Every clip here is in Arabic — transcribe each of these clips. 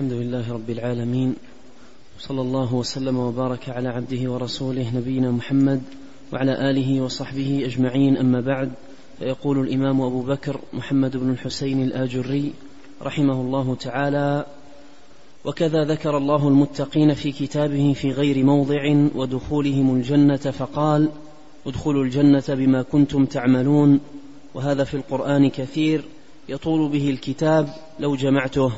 الحمد لله رب العالمين صلى الله وسلم وبارك على عبده ورسوله نبينا محمد وعلى آله وصحبه أجمعين. أما بعد فيقول الإمام أبو بكر محمد بن الحسين الآجري رحمه الله تعالى وكذا ذكر الله المتقين في كتابه في غير موضع ودخولهم الجنة فقال ادخلوا الجنة بما كنتم تعملون وهذا في القرآن كثير يطول به الكتاب لو جمعته.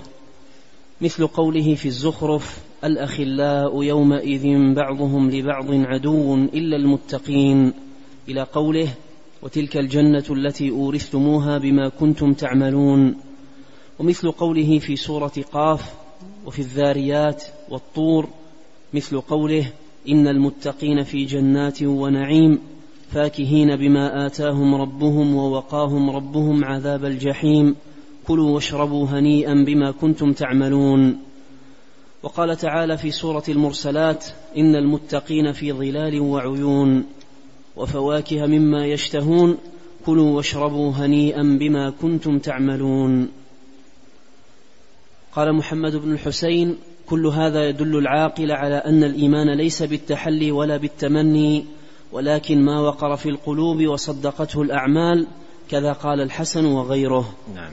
مثل قوله في الزخرف الأخلاء يومئذ بعضهم لبعض عدو إلا المتقين إلى قوله وتلك الجنة التي أورثتموها بما كنتم تعملون. ومثل قوله في سورة قاف وفي الذاريات والطور مثل قوله إن المتقين في جنات ونعيم فاكهين بما آتاهم ربهم ووقاهم ربهم عذاب الجحيم. كلوا واشربوا هنيئا بما كنتم تعملون. وقال تعالى في سورة المرسلات إن المتقين في ظلال وعيون. وفواكه مما يشتهون كلوا واشربوا هنيئا بما كنتم تعملون. قال محمد بن الحسين كل هذا يدل العاقل على أن الإيمان ليس بالتحلي ولا بالتمني ولكن ما وقر في القلوب وصدقته الأعمال كذا قال الحسن وغيره. نعم.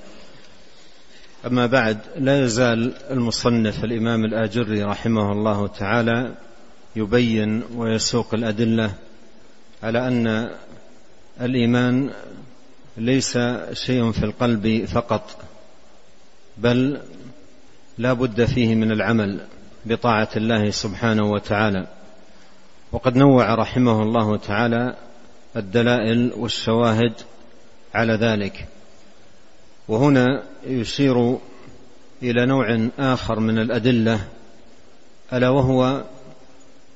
أما بعد لا يزال المصنف الإمام الآجري رحمه الله تعالى يبين ويسوق الأدلة على أن الإيمان ليس شيء في القلب فقط بل لا بد فيه من العمل بطاعة الله سبحانه وتعالى. وقد نوع رحمه الله تعالى الدلائل والشواهد على ذلك. وهنا يشير إلى نوع آخر من الأدلة ألا وهو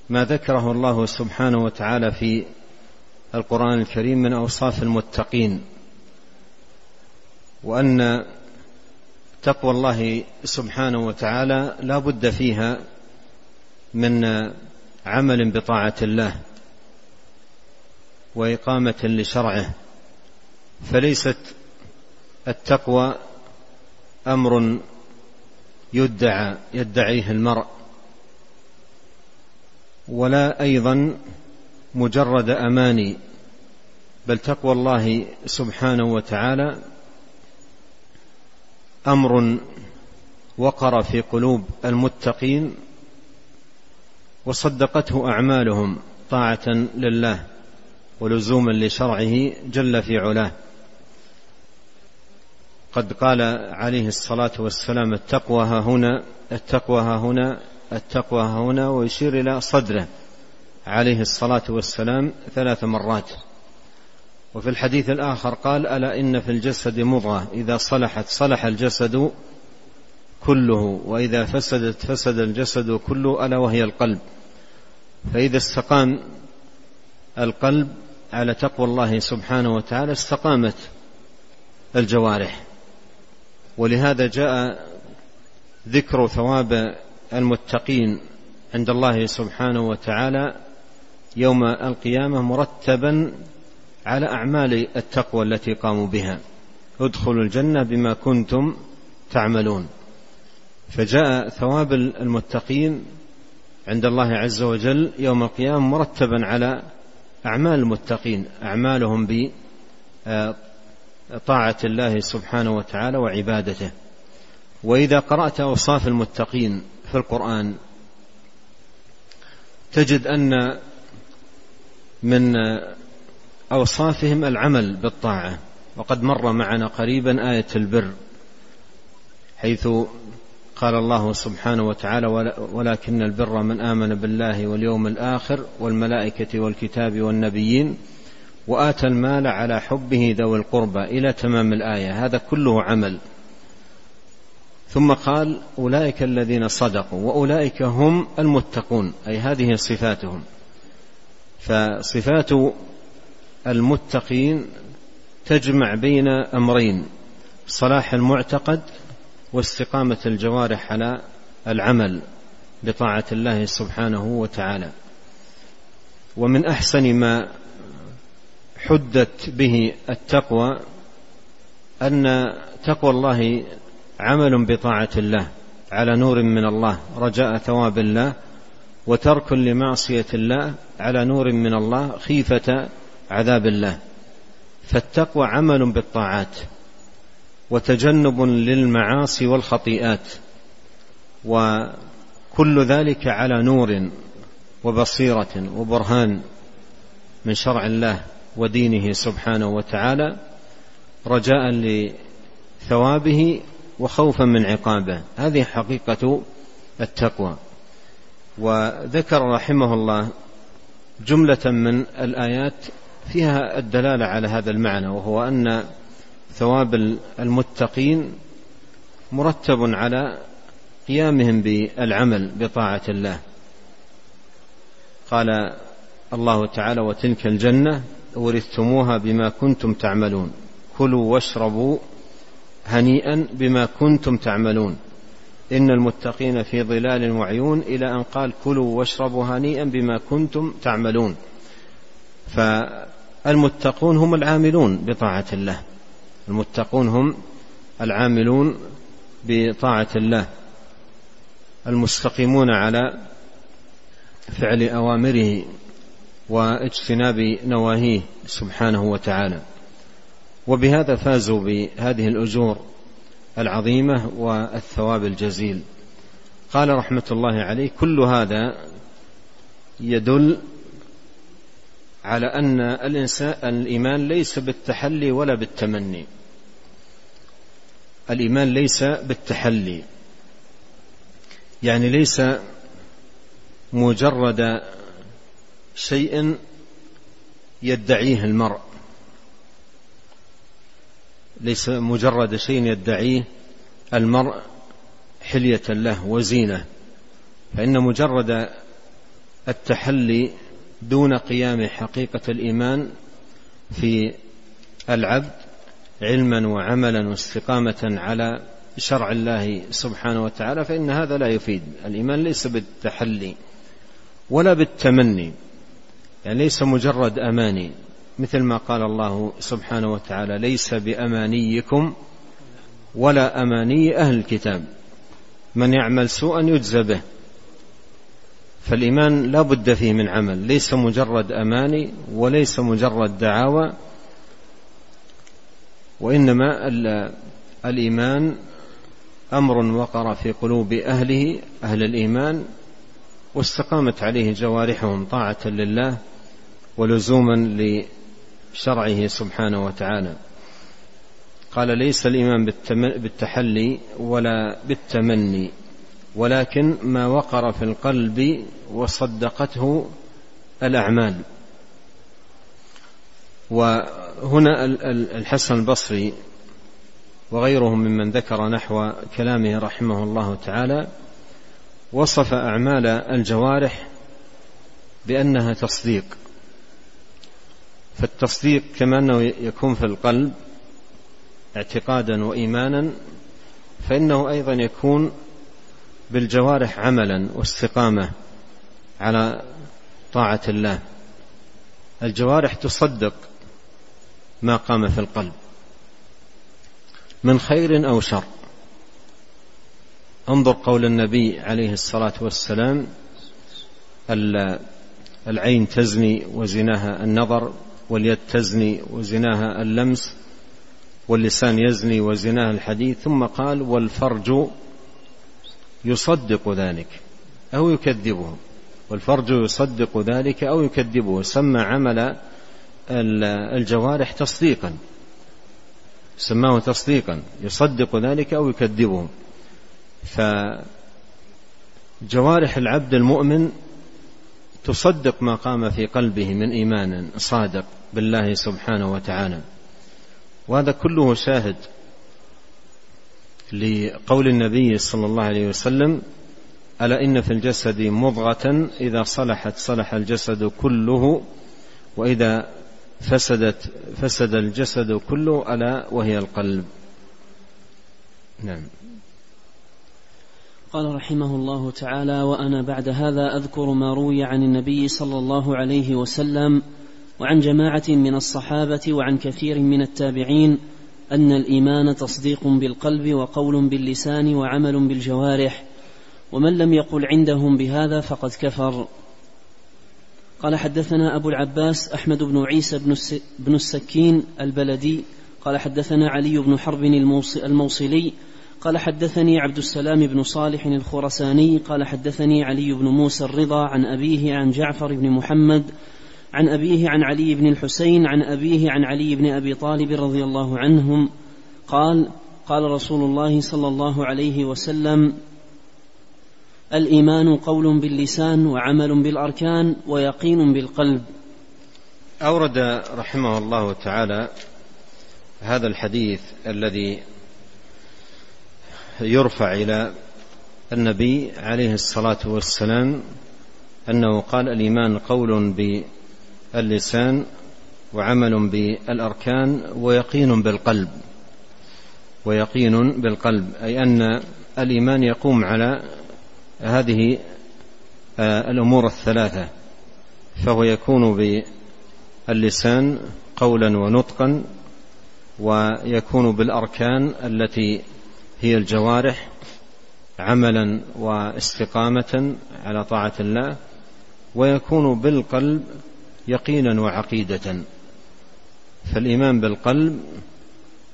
ما ذكره الله سبحانه وتعالى في القرآن الكريم من أوصاف المتقين وأن تقوى الله سبحانه وتعالى لا بد فيها من عمل بطاعة الله وإقامة لشرعه فليست التقوى أمر يدعى يدعيه المرء ولا أيضا مجرد اماني بل تقوى الله سبحانه وتعالى أمر وقر في قلوب المتقين وصدقته أعمالهم طاعة لله ولزوما لشرعه جل في علاه. قد قال عليه الصلاة والسلام التقوى ها هنا التقوى ها هنا التقوى ها هنا ويشير إلى صدره عليه الصلاة والسلام ثلاث مرات. وفي الحديث الآخر قال ألا إن في الجسد مضغة إذا صلحت صلح الجسد كله وإذا فسدت فسد الجسد كله ألا وهي القلب. فإذا استقام القلب على تقوى الله سبحانه وتعالى استقامت الجوارح. ولهذا جاء ذكر ثواب المتقين عند الله سبحانه وتعالى يوم القيامة مرتبا على أعمال التقوى التي قاموا بها. ادخلوا الجنة بما كنتم تعملون. فجاء ثواب المتقين عند الله عز وجل يوم القيامة مرتبا على أعمال المتقين. أعمالهم طاعة الله سبحانه وتعالى وعبادته. وإذا قرأت أوصاف المتقين في القرآن تجد أن من أوصافهم العمل بالطاعة. وقد مر معنا قريبا آية البر حيث قال الله سبحانه وتعالى ولكن البر من آمن بالله واليوم الآخر والملائكة والكتاب والنبيين وآتى المال على حبه ذوي القربى إلى تمام الآية. هذا كله عمل. ثم قال أولئك الذين صدقوا وأولئك هم المتقون أي هذه صفاتهم. فصفات المتقين تجمع بين أمرين صلاح المعتقد واستقامة الجوارح على العمل بطاعة الله سبحانه وتعالى. ومن أحسن ما حدت به التقوى أن تقوى الله عمل بطاعة الله على نور من الله رجاء ثواب الله وترك لمعصية الله على نور من الله خيفة عذاب الله. فالتقوى عمل بالطاعات وتجنب للمعاصي والخطيئات وكل ذلك على نور وبصيرة وبرهان من شرع الله. ودينه سبحانه وتعالى رجاء لثوابه وخوفا من عقابه. هذه حقيقة التقوى. وذكر رحمه الله جملة من الآيات فيها الدلالة على هذا المعنى وهو أن ثواب المتقين مرتب على قيامهم بالعمل بطاعة الله. قال الله تعالى وتلك الجنة ورثتموها بما كنتم تعملون. كلوا واشربوا هنيئا بما كنتم تعملون. إن المتقين في ظلال وعيون إلى أن قال كلوا واشربوا هنيئا بما كنتم تعملون. فالمتقون هم العاملون بطاعة الله. المتقون هم العاملون بطاعة الله. المستقيمون على فعل أوامره. واجتناب نواهيه سبحانه وتعالى. وبهذا فازوا بهذه الأجور العظيمة والثواب الجزيل. قال رحمة الله عليه كل هذا يدل على أن الإنسان الإيمان ليس بالتحلي ولا بالتمني. الإيمان ليس بالتحلي. يعني ليس مجرد شيء يدعيه المرء. ليس مجرد شيء يدعيه المرء حلية له وزينة. فإن مجرد التحلي دون قيام حقيقة الإيمان في العبد علما وعملا واستقامة على شرع الله سبحانه وتعالى فإن هذا لا يفيد. الإيمان ليس بالتحلي ولا بالتمني. يعني ليس مجرد أماني مثل ما قال الله سبحانه وتعالى ليس بأمانيكم ولا أماني أهل الكتاب. من يعمل سوءا يجزى به. فالإيمان لا بد فيه من عمل. ليس مجرد أماني وليس مجرد دعاوى وإنما الإيمان أمر وقر في قلوب أهله أهل الإيمان واستقامت عليه جوارحهم طاعة لله ولزوما شرعه سبحانه وتعالى. قال ليس الإيمان بالتحلي ولا بالتمني ولكن ما وقر في القلب وصدقته الأعمال. وهنا الحسن البصري وغيره ممن ذكر نحو كلامه رحمه الله تعالى وصف أعمال الجوارح بأنها تصديق. فالتصديق كما أنه يكون في القلب اعتقادا وإيمانا فإنه أيضا يكون بالجوارح عملا واستقامة على طاعة الله. الجوارح تصدق ما قام في القلب من خير أو شر. انظر قول النبي عليه الصلاة والسلام العين تزني وزناها النظر واليد تزني وزناها اللمس واللسان يزني وزناها الحديث ثم قال والفرج يصدق ذلك أو يكذبه. والفرج يصدق ذلك أو يكذبه. سمى عمل الجوارح تصديقا. سماه تصديقا. يصدق ذلك أو يكذبه. فجوارح العبد المؤمن تصدق ما قام في قلبه من إيمان صادق بالله سبحانه وتعالى. وهذا كله شاهد لقول النبي صلى الله عليه وسلم ألا إن في الجسد مضغة؟ إذا صلحت صلح الجسد كله وإذا فسدت فسد الجسد كله ألا وهي القلب. نعم. قال رحمه الله تعالى وأنا بعد هذا أذكر ما روي عن النبي صلى الله عليه وسلم وعن جماعة من الصحابة وعن كثير من التابعين أن الإيمان تصديق بالقلب وقول باللسان وعمل بالجوارح ومن لم يقل عندهم بهذا فقد كفر. قال حدثنا أبو العباس أحمد بن عيسى بن السكين البلدي قال حدثنا علي بن حرب الموصلي قال حدثني عبد السلام بن صالح الخرساني قال حدثني علي بن موسى الرضا عن أبيه عن جعفر بن محمد عن أبيه عن علي بن الحسين عن أبيه عن علي بن أبي طالب رضي الله عنهم قال قال رسول الله صلى الله عليه وسلم الإيمان قول باللسان وعمل بالأركان ويقين بالقلب. أورد رحمه الله تعالى هذا الحديث الذي يرفع إلى النبي عليه الصلاة والسلام أنه قال الإيمان قول باللسان وعمل بالأركان ويقين بالقلب ويقين بالقلب أي أن الإيمان يقوم على هذه آه، الأمور الثلاثة فهو يكون باللسان قولا ونطقا ويكون بالأركان التي هي الجوارح عملا واستقامة على طاعة الله ويكون بالقلب يقينا وعقيدة. فالإيمان بالقلب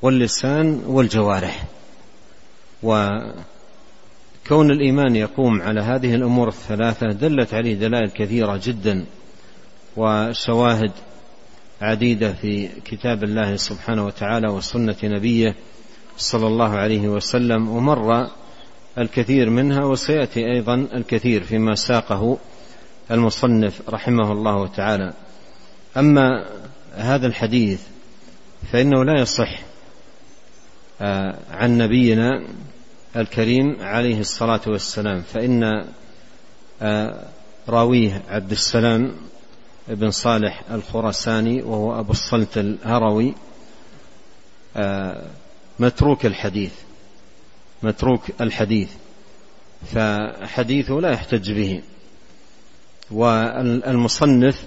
واللسان والجوارح. وكون الإيمان يقوم على هذه الأمور الثلاثة دلت عليه دلائل كثيرة جدا وشواهد عديدة في كتاب الله سبحانه وتعالى وسنة نبيه. صلى الله عليه وسلم ومر الكثير منها وسيأتي أيضا الكثير فيما ساقه المصنف رحمه الله تعالى. أما هذا الحديث فإنه لا يصح آه، عن نبينا الكريم عليه الصلاة والسلام فإن آه، راويه عبد السلام بن صالح الخراساني وهو أبو الصلت الهروي آه، متروك الحديث متروك الحديث فحديثه لا يحتج به. والمصنف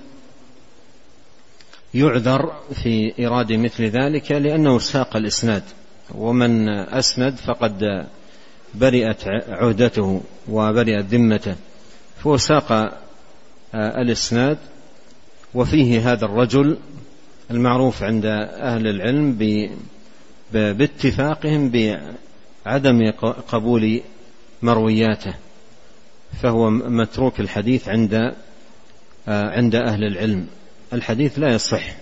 يعذر في إيراد مثل ذلك لأنه ساق الإسناد ومن أسند فقد برئت عهدته وبرئت ذمته فهو ساق آه، الإسناد. وفيه هذا الرجل المعروف عند أهل العلم باتفاقهم بعدم قبول مروياته فهو متروك الحديث عند آه، عند أهل العلم. الحديث لا يصح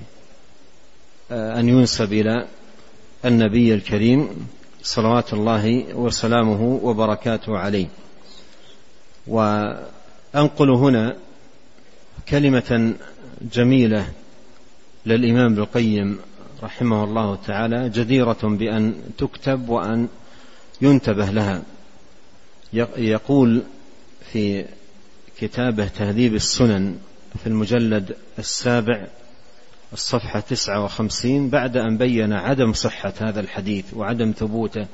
آه، أن ينسب إلى النبي الكريم صلوات الله وسلامه وبركاته عليه. وأنقل هنا كلمة جميلة للإمام ابن القيم رحمه الله تعالى جديرة بأن تكتب وأن ينتبه لها. يقول في كتابه تهذيب السنن في المجلد السابع الصفحة تسعة وخمسين بعد أن بين عدم صحة هذا الحديث وعدم ثبوته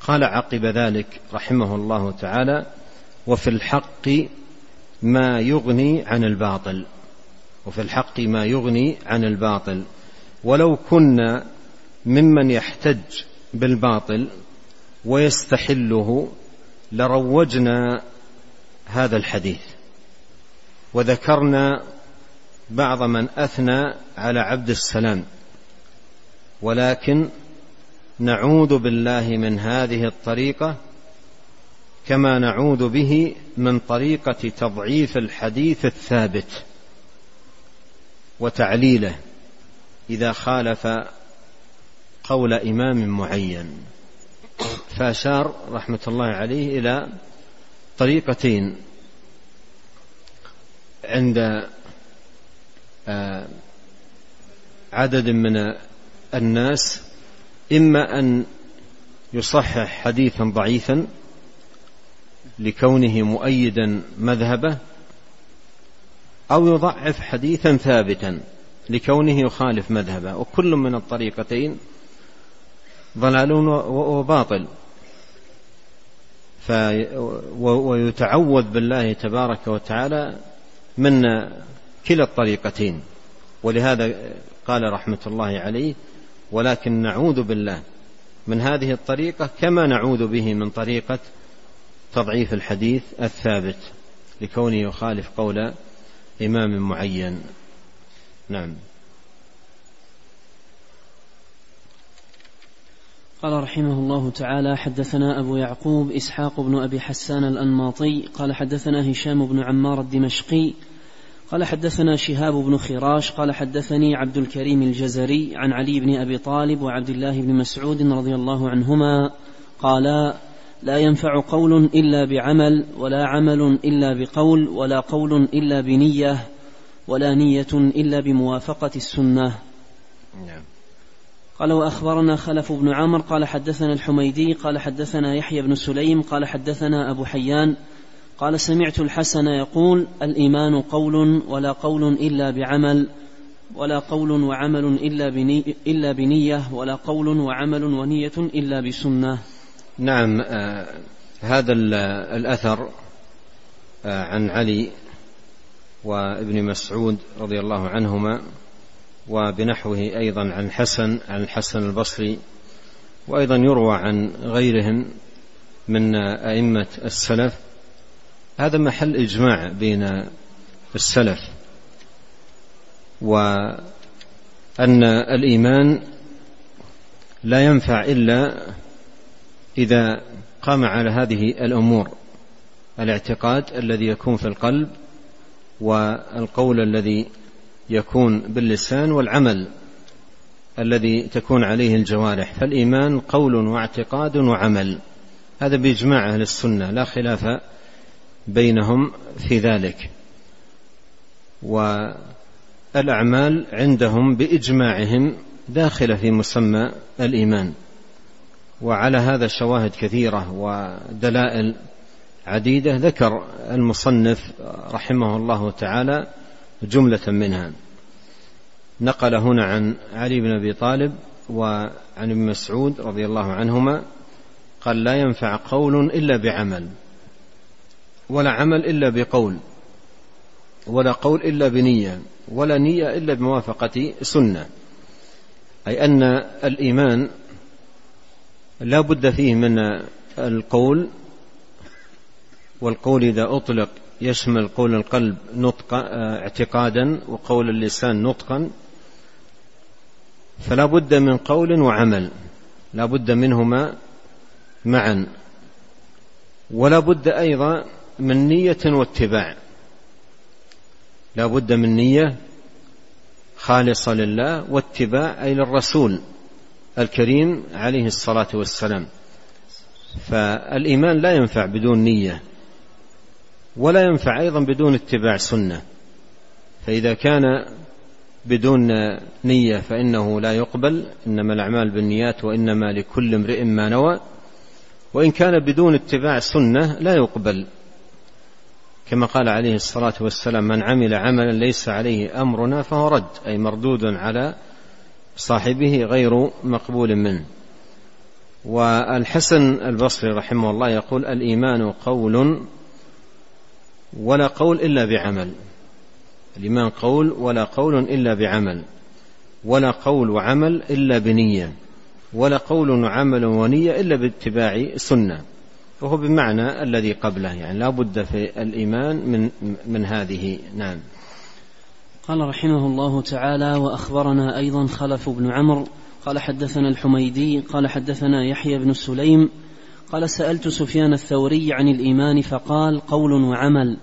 قال عقب ذلك رحمه الله تعالى وفي الحق ما يغني عن الباطل وفي الحق ما يغني عن الباطل. ولو كنا ممن يحتج بالباطل ويستحله لروجنا هذا الحديث. وذكرنا بعض من أثنى على عبد السلام. ولكن نعوذ بالله من هذه الطريقة كما نعوذ به من طريقة تضعيف الحديث الثابت وتعليله. إذا خالف قول إمام معين. فأشار رحمة الله عليه إلى طريقتين عند آه، عدد من الناس. إما أن يصحح حديثا ضعيفا لكونه مؤيدا مذهبه أو يضعف حديثا ثابتا. لكونه يخالف مذهبه. وكل من الطريقتين ضلال وباطل. ويتعوذ بالله تبارك وتعالى من كلا الطريقتين. ولهذا قال رحمة الله عليه ولكن نعوذ بالله من هذه الطريقة كما نعوذ به من طريقة تضعيف الحديث الثابت لكونه يخالف قول إمام معين. نعم. قال رحمه الله تعالى حدثنا أبو يعقوب إسحاق بن أبي حسان الأنماطي قال حدثنا هشام بن عمار الدمشقي قال حدثنا شهاب بن خراش قال حدثني عبد الكريم الجزري عن علي بن أبي طالب وعبد الله بن مسعود رضي الله عنهما قالا لا ينفع قول إلا بعمل ولا عمل إلا بقول ولا قول إلا بنية ولا نية إلا بموافقة السنة نعم. قال وأخبرنا خلف بن عمر قال حدثنا الحميدي قال حدثنا يحيى بن سليم قال حدثنا أبو حيان قال سمعت الحسن يقول الإيمان قول ولا قول إلا بعمل ولا قول وعمل إلا بني إلا بنية ولا قول وعمل ونية إلا بسنة نعم آه هذا الأثر آه عن علي وابن مسعود رضي الله عنهما وبنحوه أيضا عن الحسن عن الحسن البصري وأيضا يروى عن غيرهم من أئمة السلف. هذا محل إجماع بين السلف وأن الإيمان لا ينفع إلا إذا قام على هذه الأمور الاعتقاد الذي يكون في القلب والقول الذي يكون باللسان والعمل الذي تكون عليه الجوارح. فالإيمان قول واعتقاد وعمل. هذا بإجماع أهل السنة لا خلاف بينهم في ذلك. والأعمال عندهم بإجماعهم داخلة في مسمى الإيمان. وعلى هذا شواهد كثيرة ودلائل عديدة ذكر المصنف رحمه الله تعالى جملة منها. نقل هنا عن علي بن أبي طالب وعن ابن مسعود رضي الله عنهما قال لا ينفع قول إلا بعمل ولا عمل إلا بقول ولا قول إلا بنية ولا نية إلا بموافقة سنة. أي أن الإيمان لا بد فيه من القول والقول إذا أطلق يشمل قول القلب نطق اعتقادا وقول اللسان نطقا فلا بد من قول وعمل لا بد منهما معا ولا بد أيضا من نية واتباع لا بد من نية خالصة لله واتباع أي للرسول الكريم عليه الصلاة والسلام. فالإيمان لا ينفع بدون نية. ولا ينفع أيضا بدون اتباع سنة. فإذا كان بدون نية فإنه لا يقبل إنما الأعمال بالنيات وإنما لكل امرئ ما نوى. وإن كان بدون اتباع سنة لا يقبل. كما قال عليه الصلاة والسلام من عمل عملا ليس عليه أمرنا فهو رد أي مردود على صاحبه غير مقبول منه. والحسن البصري رحمه الله يقول الإيمان قول ولا قول إلا بعمل. الإيمان قول ولا قول إلا بعمل. ولا قول وعمل إلا بنية. ولا قول وعمل ونية إلا باتباع سنة وهو بمعنى الذي قبله. يعني لا بد في الإيمان من, من هذه. نعم. قال رحمه الله تعالى وأخبرنا أيضا خلف بن عمرو. قال حدثنا الحميدي قال حدثنا يحيى بن سليم قال سألت سفيان الثوري عن الإيمان فقال قول وعمل.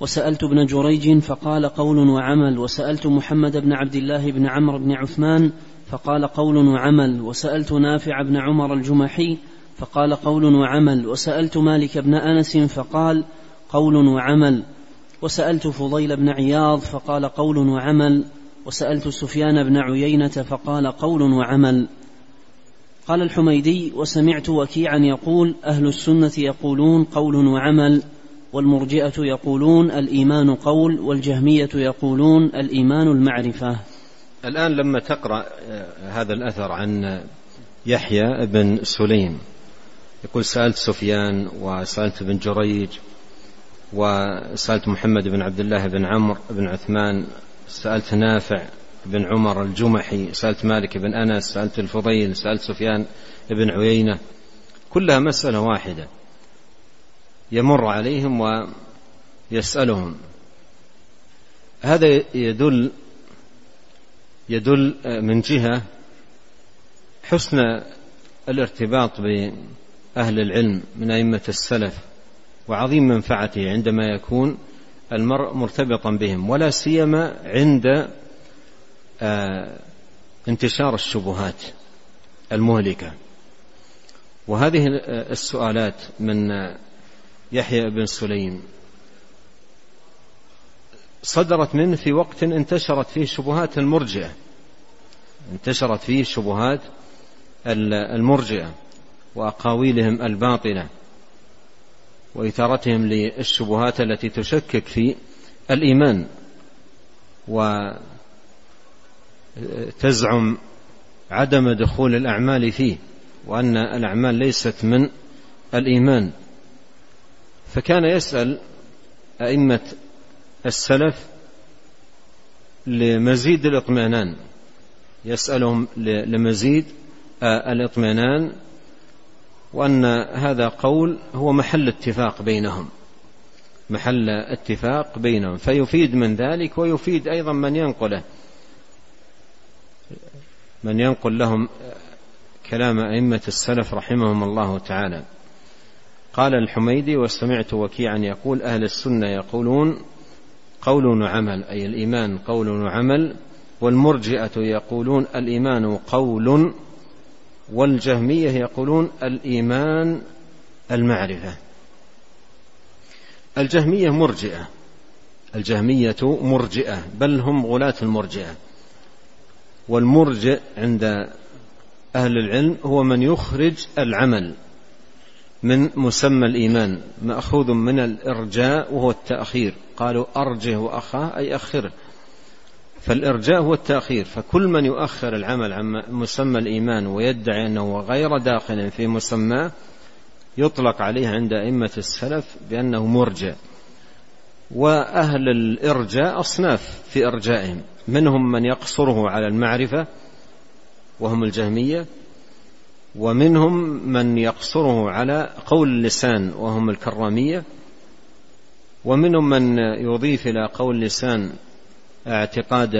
وسألت ابن جريج فقال قول وعمل. وسألت محمد بن عبد الله بن عمرو بن عثمان فقال قول وعمل. وسألت نافع بن عمر الجمحي فقال قول وعمل. وسألت مالك بن أنس فقال قول وعمل. وسألت فضيل بن عياض فقال قول وعمل. وسألت سفيان بن عيينة فقال قول وعمل. قال الحميدي وسمعت وكيعا يقول أهل السنة يقولون قول وعمل والمرجئة يقولون الإيمان قول والجهمية يقولون الإيمان المعرفة. الآن لما تقرأ آه، هذا الأثر عن يحيى بن سليم يقول سألت سفيان وسألت ابن جريج وسألت محمد بن عبد الله بن عمرو بن عثمان سألت نافع بن عمر الجمحي سألت مالك بن أنس سألت الفضيل سألت سفيان بن عيينة كلها مسألة واحدة يمر عليهم ويسألهم. هذا يدل يدل من جهة حسن الارتباط بأهل العلم من أئمة السلف وعظيم منفعته عندما يكون المرء مرتبطا بهم ولا سيما عند انتشار الشبهات المهلكة. وهذه السؤالات من يحيى بن سليم. صدرت منه في وقت انتشرت فيه شبهات المرجئة. انتشرت فيه شبهات المرجئة وأقاويلهم الباطلة وإثارتهم للشبهات التي تشكك في الإيمان. وتزعم عدم دخول الأعمال فيه وأن الأعمال ليست من الإيمان. فكان يسأل أئمة السلف لمزيد الاطمئنان. يسألهم لمزيد الاطمئنان وأن هذا قول هو محل اتفاق بينهم. محل اتفاق بينهم. فيفيد من ذلك ويفيد أيضا من ينقله. من ينقل لهم كلام أئمة السلف رحمهم الله تعالى. قال الحميدي وسمعت وكيعا يقول أهل السنة يقولون قول وعمل أي الإيمان قول وعمل والمرجئة يقولون الإيمان قول والجهمية يقولون الإيمان المعرفة. الجهمية مرجئة الجهمية مرجئة بل هم غلاة المرجئة. والمرجئ عند أهل العلم هو من يخرج العمل من مسمى الإيمان مأخوذ من الإرجاء وهو التأخير. قالوا أرجه وأخاه أي أخره. فالإرجاء هو التأخير. فكل من يؤخر العمل عن مسمى الإيمان ويدعي أنه غير داخل في مسماه يطلق عليه عند أئمة السلف بأنه مرجع وأهل الإرجاء أصناف في إرجائهم. منهم من يقصره على المعرفة وهم الجهمية ومنهم من يقصره على قول اللسان وهم الكرامية ومنهم من يضيف إلى قول اللسان اعتقاد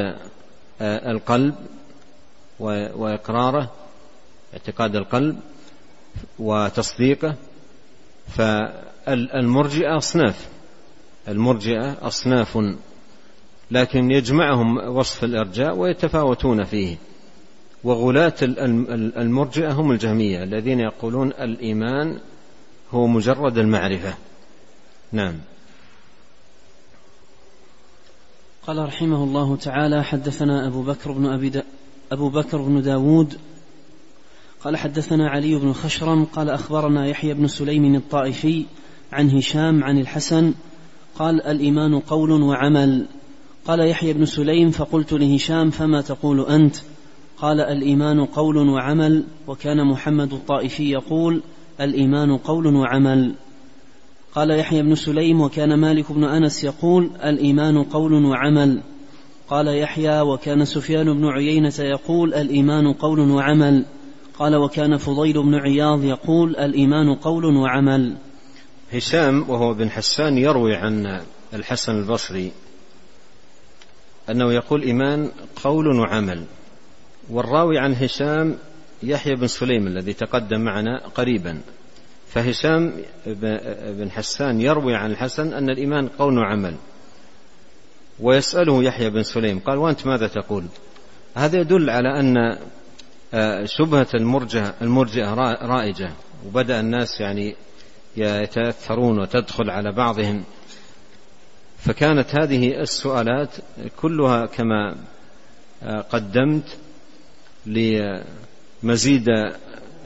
آه، القلب وإقراره اعتقاد القلب وتصديقه. فالمرجئة أصناف المرجئة أصناف لكن يجمعهم وصف الإرجاء ويتفاوتون فيه. وغلاة المرجئة هم الجهمية الذين يقولون الإيمان هو مجرد المعرفة. نعم. قال رحمه الله تعالى حدثنا أبو بكر بن أبي دا أبو بكر بن داود قال حدثنا علي بن خشرم قال أخبرنا يحيى بن سليم الطائفي عن هشام عن الحسن قال الإيمان قول وعمل. قال يحيى بن سليم فقلت لهشام فما تقول أنت؟ قال الإيمان قول وعمل وكان محمد الطائفي يقول الإيمان قول وعمل. قال يحيى بن سليم وكان مالك بن أنس يقول الإيمان قول وعمل. قال يحيى وكان سفيان بن عيينة يقول الإيمان قول وعمل. قال وكان فضيل بن عياض يقول الإيمان قول وعمل. هشام وهو بن حسان يروي عن الحسن البصري أنه يقول إيمان قول وعمل. والراوي عن هشام يحيى بن سليم الذي تقدم معنا قريبا. فهشام بن حسان يروي عن الحسن أن الإيمان قول وعمل. ويسأله يحيى بن سليم قال وأنت ماذا تقول؟ هذا يدل على أن آه، شبهة المرجئة المرجئة رائجة. وبدأ الناس يعني يتأثرون وتدخل على بعضهم. فكانت هذه السؤالات كلها كما آه، قدمت لمزيد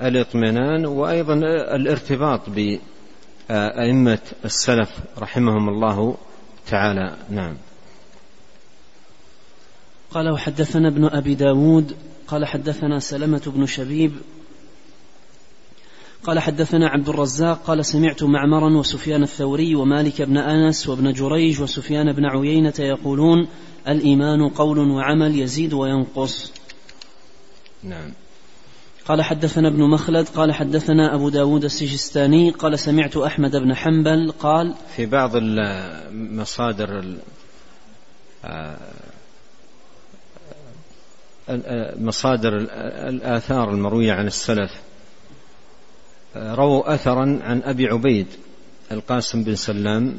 الاطمئنان وأيضا الارتباط بأئمة السلف رحمهم الله تعالى. نعم. قال وحدثنا ابن أبي داود قال حدثنا سلمة بن شبيب قال حدثنا عبد الرزاق قال سمعت معمرا وسفيان الثوري ومالك بن أنس وابن جريج وسفيان بن عيينة يقولون الإيمان قول وعمل يزيد وينقص. نعم. قال حدثنا ابن مخلد قال حدثنا أبو داود السجستاني قال سمعت أحمد بن حنبل قال في بعض المصادر آه، مصادر الآثار المروية عن السلف. رووا أثرا عن أبي عبيد القاسم بن سلام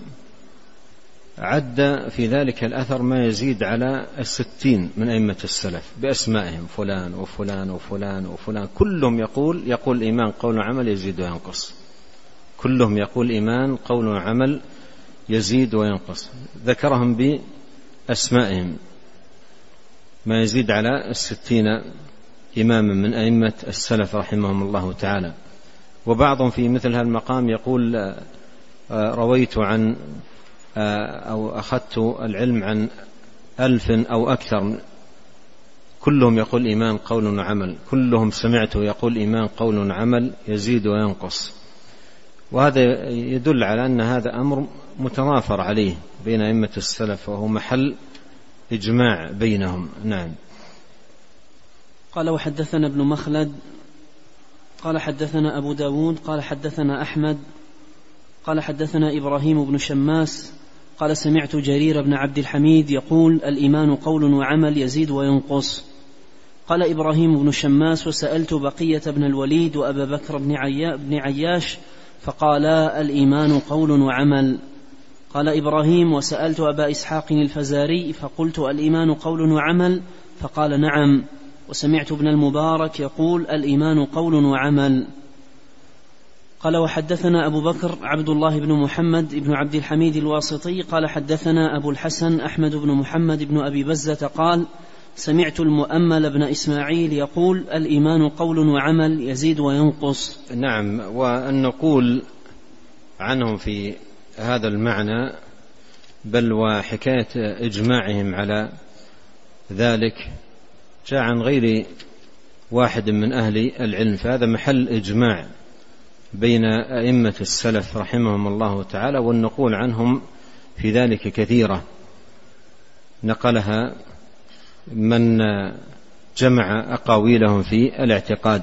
عد في ذلك الأثر ما يزيد على الستين من أئمة السلف بأسمائهم فلان وفلان وفلان وفلان. كلهم يقول يقول الإيمان قول وعمل يزيد وينقص. كلهم يقول الإيمان قول وعمل يزيد وينقص. ذكرهم بأسمائهم ما يزيد على الستين إماما من أئمة السلف رحمهم الله تعالى. وبعضهم في مثل هذا المقام يقول آه، رويت عن آه، أو أخذت العلم عن ألف أو أكثر. كلهم يقول إيمان قول وعمل. كلهم سمعته يقول إيمان قول وعمل يزيد وينقص. وهذا يدل على أن هذا أمر متضافر عليه بين أئمة السلف وهو محل إجماع بينهم. نعم. قال وحدثنا ابن مخلد قال حدثنا أبو داود قال حدثنا أحمد قال حدثنا إبراهيم بن شماس قال سمعت جرير بن عبد الحميد يقول الإيمان قول وعمل يزيد وينقص. قال إبراهيم بن شماس وسألت بقية بن الوليد وأبا بكر بن, بن عياش فقالا الإيمان قول وعمل. قال إبراهيم وسألت أبا إسحاق الفزاري فقلت الإيمان قول وعمل؟ فقال نعم. وسمعت ابن المبارك يقول الإيمان قول وعمل. قال وحدثنا أبو بكر عبد الله بن محمد بن عبد الحميد الواسطي قال حدثنا أبو الحسن أحمد بن محمد بن أبي بزة قال سمعت المؤمل بن إسماعيل يقول الإيمان قول وعمل يزيد وينقص. نعم وأن نقول عنهم في هذا المعنى بل وحكاية إجماعهم على ذلك جاء عن غير واحد من أهل العلم فهذا محل إجماع بين أئمة السلف رحمهم الله تعالى والنقول عنهم في ذلك كثيرة. نقلها من جمع أقاويلهم في الاعتقاد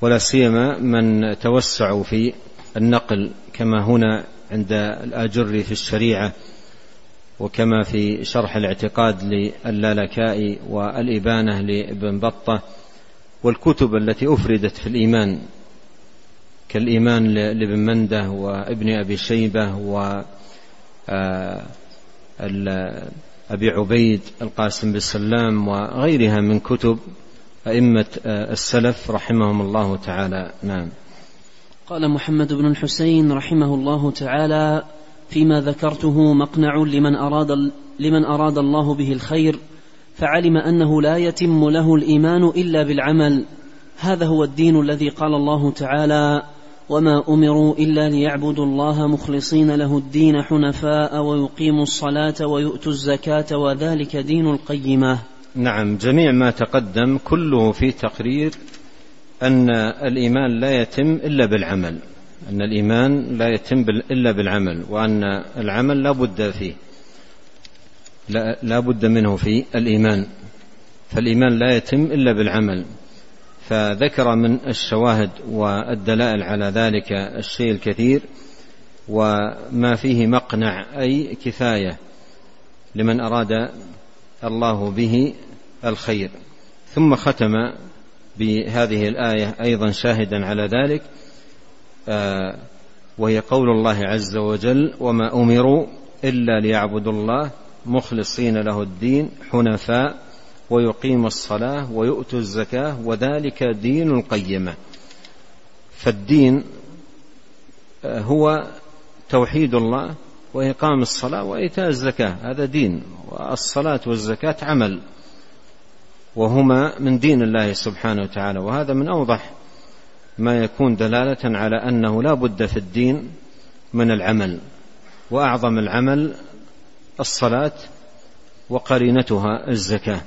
ولا سيما من توسعوا في النقل كما هنا عند الآجر في الشريعة. وكما في شرح الاعتقاد للالكائي والإبانة لابن بطة والكتب التي أفردت في الإيمان كالإيمان لابن مندة وابن أبي شيبة و آه، أبي عبيد القاسم بن سلام وغيرها من كتب أئمة آه، السلف رحمهم الله تعالى. نعم. قال محمد بن الحسين رحمه الله تعالى فيما ذكرته مقنع لمن أراد لمن أراد الله به الخير فعلم أنه لا يتم له الإيمان إلا بالعمل. هذا هو الدين الذي قال الله تعالى وما أمروا إلا ليعبدوا الله مخلصين له الدين حنفاء ويقيموا الصلاة ويؤتوا الزكاة وذلك دين القيمة. نعم جميع ما تقدم كله في تقرير أن الإيمان لا يتم إلا بالعمل. أن الإيمان لا يتم إلا بالعمل وأن العمل لا بد فيه. لا, بد منه في الإيمان. فالإيمان لا يتم إلا بالعمل. فذكر من الشواهد والدلائل على ذلك الشيء الكثير وما فيه مقنع أي كفاية لمن أراد الله به الخير. ثم ختم بهذه الآية أيضا شاهدا على ذلك. وهي قول الله عز وجل وما أمروا إلا ليعبدوا الله مخلصين له الدين حنفاء ويقيم الصلاة ويؤتي الزكاة وذلك دين القيمة. فالدين آه، هو توحيد الله وإقام الصلاة وإيتاء الزكاة هذا دين والصلاة والزكاة عمل وهما من دين الله سبحانه وتعالى وهذا من أوضح ما يكون دلالة على أنه لا بد في الدين من العمل وأعظم العمل الصلاة وقرينتها الزكاة.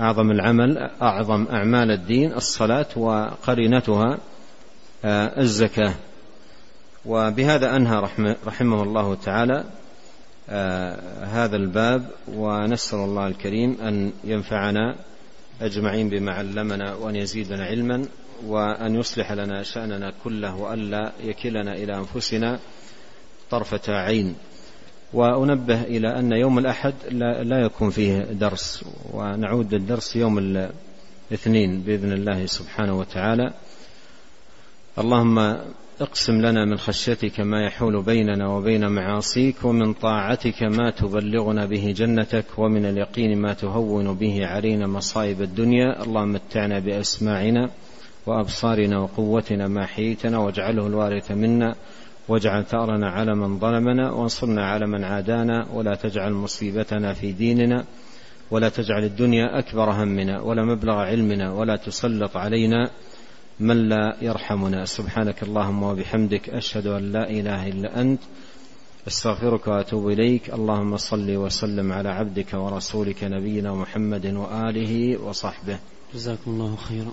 أعظم العمل أعظم أعمال الدين الصلاة وقرينتها آه، الزكاة. وبهذا أنهى رحمه الله تعالى آه، هذا الباب ونسأل الله الكريم أن ينفعنا أجمعين بما علمنا وأن يزيدنا علما. وأن يصلح لنا شأننا كله وألا يكلنا إلى أنفسنا طرفة عين. وأنبه إلى أن يوم الأحد لا يكون فيه درس ونعود للدرس يوم الاثنين بإذن الله سبحانه وتعالى. اللهم اقسم لنا من خشيتك ما يحول بيننا وبين معاصيك ومن طاعتك ما تبلغنا به جنتك ومن اليقين ما تهون به علينا مصائب الدنيا. اللهم متعنا بأسماعنا وأبصارنا وقوتنا ما حييتنا واجعله الوارث منا واجعل ثأرنا على من ظلمنا وانصرنا على من عادانا ولا تجعل مصيبتنا في ديننا ولا تجعل الدنيا أكبر همنا ولا مبلغ علمنا ولا تسلط علينا من لا يرحمنا. سبحانك اللهم وبحمدك أشهد أن لا إله إلا أنت أستغفرك وأتوب إليك. اللهم صل وسلم على عبدك ورسولك نبينا محمد وآله وصحبه. جزاكم الله خيرا.